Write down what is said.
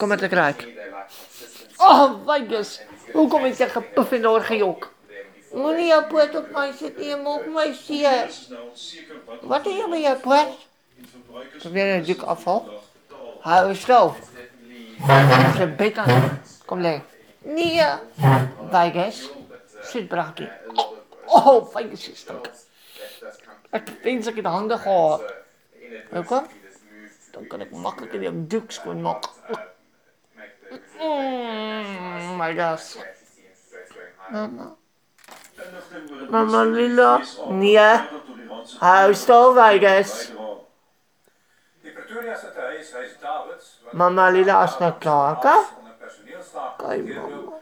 Kom met de kruik. Oh, Vegas. Hoe kom ik zeggen puff in de orgejok? Moenie jou poot op my sit nie, maak my seer. Wat jy met jou poot? Probeer dik afval? Hou stil. Sy bed aan. Kom lê. Nee. Vegas. Sit brakkie. Oh, Vegas is stuk. Ek wens ek het hande gehad. Hoekom? Dan kan ek maklik die doek skoon maak. Mm, my gosh. Mama. Mama Lila. Nie. I Mama Lila, als je nou klaar kan. Mama.